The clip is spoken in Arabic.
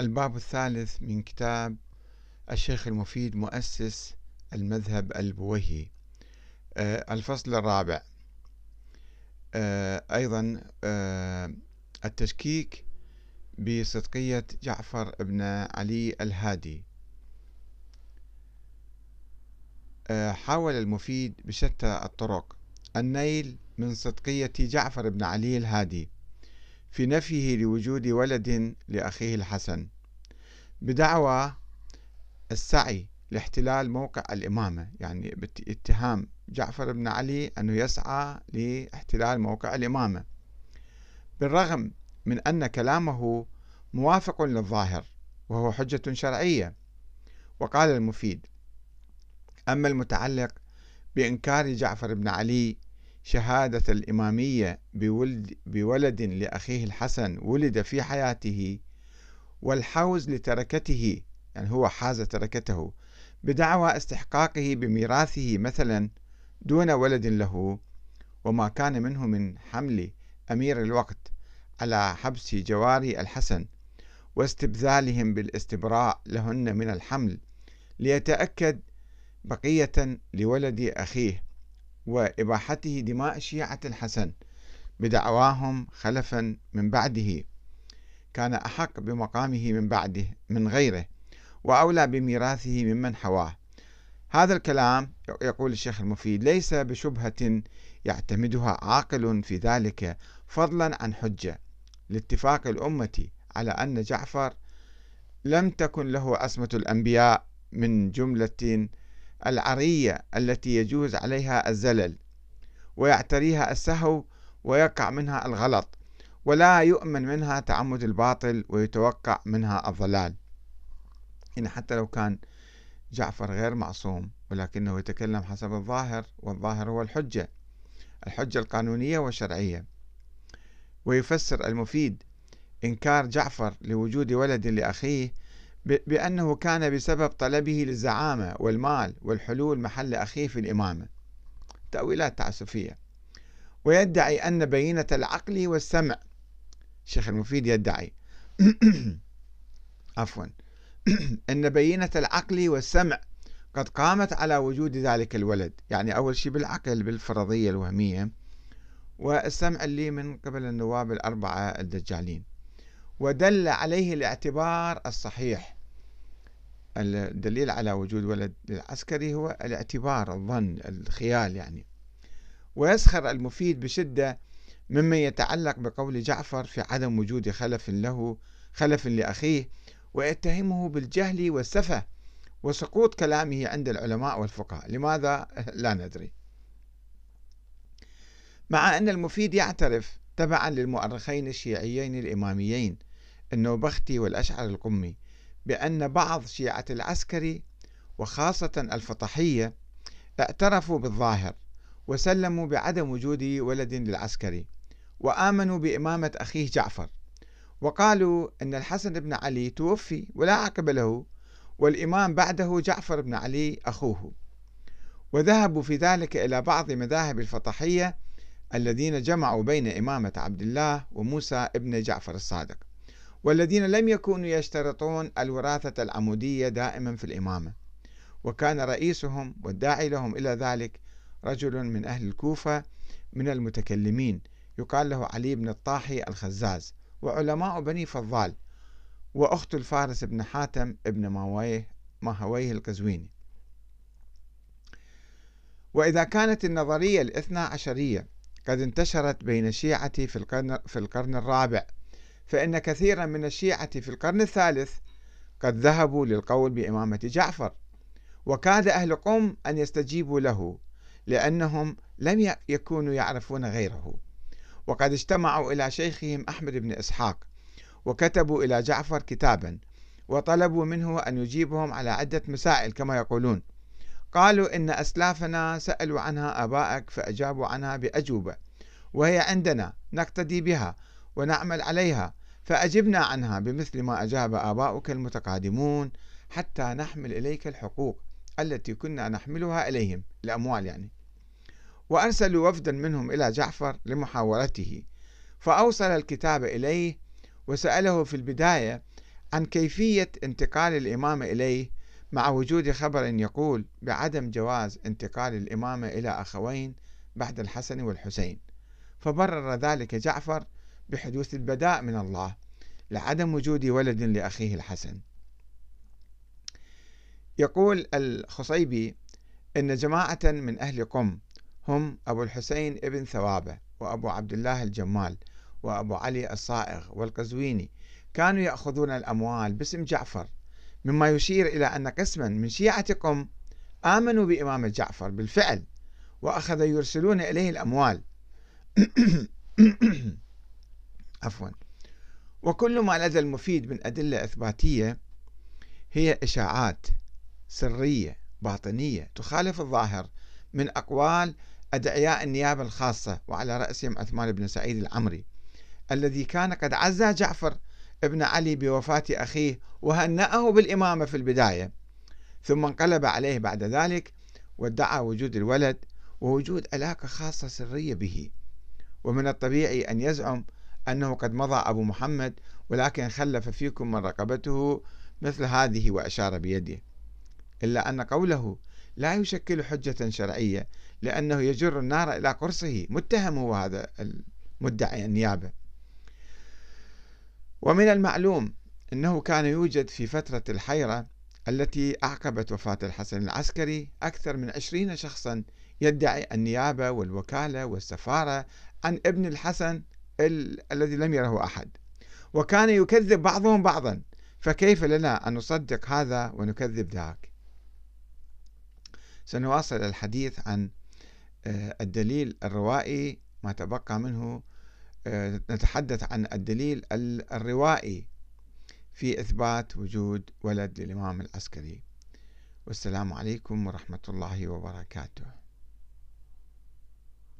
الباب الثالث من كتاب الشيخ المفيد مؤسس المذهب البويهي. آه، الفصل الرابع. آه، أيضا آه، التشكيك بصدقية جعفر بن علي الهادي. حاول المفيد بشتى الطرق. النيل من صدقية جعفر بن علي الهادي. في نفيه لوجود ولد لأخيه الحسن بدعوى السعي لاحتلال موقع الإمامة يعني باتهام جعفر بن علي أنه يسعى لاحتلال موقع الإمامة. بالرغم من أن كلامه موافق للظاهر وهو حجة شرعية وقال المفيد أما المتعلق بإنكار جعفر بن علي شهادة الإمامية بولد, بولد لأخيه الحسن ولد في حياته والحوز لتركته يعني هو حاز تركته بدعوى استحقاقه بميراثه مثلا دون ولد له وما كان منه من حمل أمير الوقت على حبس جواري الحسن واستبذالهم بالاستبراء لهن من الحمل ليتأكد بقية لولد أخيه. وإباحته دماء شيعة الحسن بدعواهم خلفا من بعده. كان أحق بمقامه من بعده من غيره وأولى بميراثه ممن حواه. هذا الكلام يقول الشيخ المفيد ليس بشبهة يعتمدها عاقل في ذلك فضلا عن حجة. لاتفاق الأمة على أن جعفر لم تكن له عصمة الأنبياء من جملة العرية التي يجوز عليها الزلل ويعتريها السهو ويقع منها الغلط ولا يؤمن منها تعمد الباطل ويتوقع منها الضلال. يعني حتى لو كان جعفر غير معصوم ولكنه يتكلم حسب الظاهر والظاهر هو الحجة الحجة القانونية والشرعية. ويفسر المفيد إنكار جعفر لوجود ولد لأخيه بأنه كان بسبب طلبه للزعامة والمال والحلول محل أخيه في الإمامة. تأويلات تعسفية. ويدعي أن بينة العقل والسمع. الشيخ المفيد يدعي. عفوا. أن بينة العقل والسمع قد قامت على وجود ذلك الولد. يعني أول شيء بالعقل بالفرضية الوهمية. والسمع اللي من قبل النواب الأربعة الدجالين. ودل عليه الاعتبار الصحيح. الدليل على وجود ولد العسكري هو الاعتبار الظن الخيال يعني. ويسخر المفيد بشدة ممن يتعلق بقول جعفر في عدم وجود خلف له خلف لأخيه ويتهمه بالجهل والسفة وسقوط كلامه عند العلماء والفقهاء. لماذا؟ لا ندري. مع أن المفيد يعترف تبعا للمؤرخين الشيعيين الإماميين النوبختي والأشعر القمي بأن بعض شيعة العسكري وخاصة الفطحية اعترفوا بالظاهر وسلموا بعدم وجود ولد للعسكري وآمنوا بإمامة أخيه جعفر وقالوا أن الحسن بن علي توفي ولا عقب له والإمام بعده جعفر بن علي أخوه وذهبوا في ذلك إلى بعض مذاهب الفطحية الذين جمعوا بين إمامة عبد الله وموسى ابن جعفر الصادق والذين لم يكونوا يشترطون الوراثة العمودية دائما في الإمامة. وكان رئيسهم والداعي لهم إلى ذلك رجل من أهل الكوفة من المتكلمين يقال له علي بن الطاحي الخزاز وعلماء بني فضال وأخت الفارس بن حاتم ابن ماويه ماهويه القزويني. وإذا كانت النظرية الاثنى عشرية قد انتشرت بين الشيعة في القرن, في القرن الرابع فإن كثيرا من الشيعة في القرن الثالث قد ذهبوا للقول بإمامة جعفر وكاد أهل قم أن يستجيبوا له لأنهم لم يكونوا يعرفون غيره. وقد اجتمعوا إلى شيخهم أحمد بن إسحاق وكتبوا إلى جعفر كتابا وطلبوا منه أن يجيبهم على عدة مسائل كما يقولون. قالوا إن أسلافنا سألوا عنها آبائك فأجابوا عنها بأجوبة وهي عندنا نقتدي بها ونعمل عليها فأجبنا عنها بمثل ما أجاب آباؤك المتقادمون حتى نحمل إليك الحقوق التي كنا نحملها إليهم الأموال يعني. وأرسلوا وفدا منهم إلى جعفر لمحاورته فأوصل الكتاب إليه وسأله في البداية عن كيفية انتقال الإمامة إليه مع وجود خبر يقول بعدم جواز انتقال الإمامة إلى أخوين بعد الحسن والحسين. فبرر ذلك جعفر بحدوث البداء من الله لعدم وجود ولد لأخيه الحسن. يقول الخصيبي إن جماعة من أهل قم هم أبو الحسين ابن ثوابة وأبو عبد الله الجمال وأبو علي الصائغ والقزويني كانوا يأخذون الأموال باسم جعفر مما يشير إلى أن قسما من شيعة قم آمنوا بإمامة جعفر بالفعل وأخذ يرسلون إليه الأموال. عفوا. وكل ما لدى المفيد من أدلة إثباتية هي إشاعات سرية باطنية تخالف الظاهر من أقوال أدعياء النيابة الخاصة وعلى رأسهم عثمان بن سعيد العمري الذي كان قد عزى جعفر ابن علي بوفاة أخيه وهنأه بالإمامة في البداية ثم انقلب عليه بعد ذلك وادعى وجود الولد ووجود علاقة خاصة سرية به ومن الطبيعي أن يزعم أنه قد مضى أبو محمد ولكن خلف فيكم من رقبته مثل هذه وأشار بيده. إلا أن قوله لا يشكل حجة شرعية لأنه يجر النار إلى قرصه متهم هو هذا المدعي النيابة. ومن المعلوم أنه كان يوجد في فترة الحيرة التي أعقبت وفاة الحسن العسكري أكثر من عشرين شخصا يدعي النيابة والوكالة والسفارة عن ابن الحسن ال... الذي لم يره أحد. وكان يكذب بعضهم بعضا. فكيف لنا أن نصدق هذا ونكذب ذاك؟ سنواصل الحديث عن آه، الدليل الروائي ما تبقى منه. آه، نتحدث عن الدليل الروائي في إثبات وجود ولد للإمام العسكري. والسلام عليكم ورحمة الله وبركاته.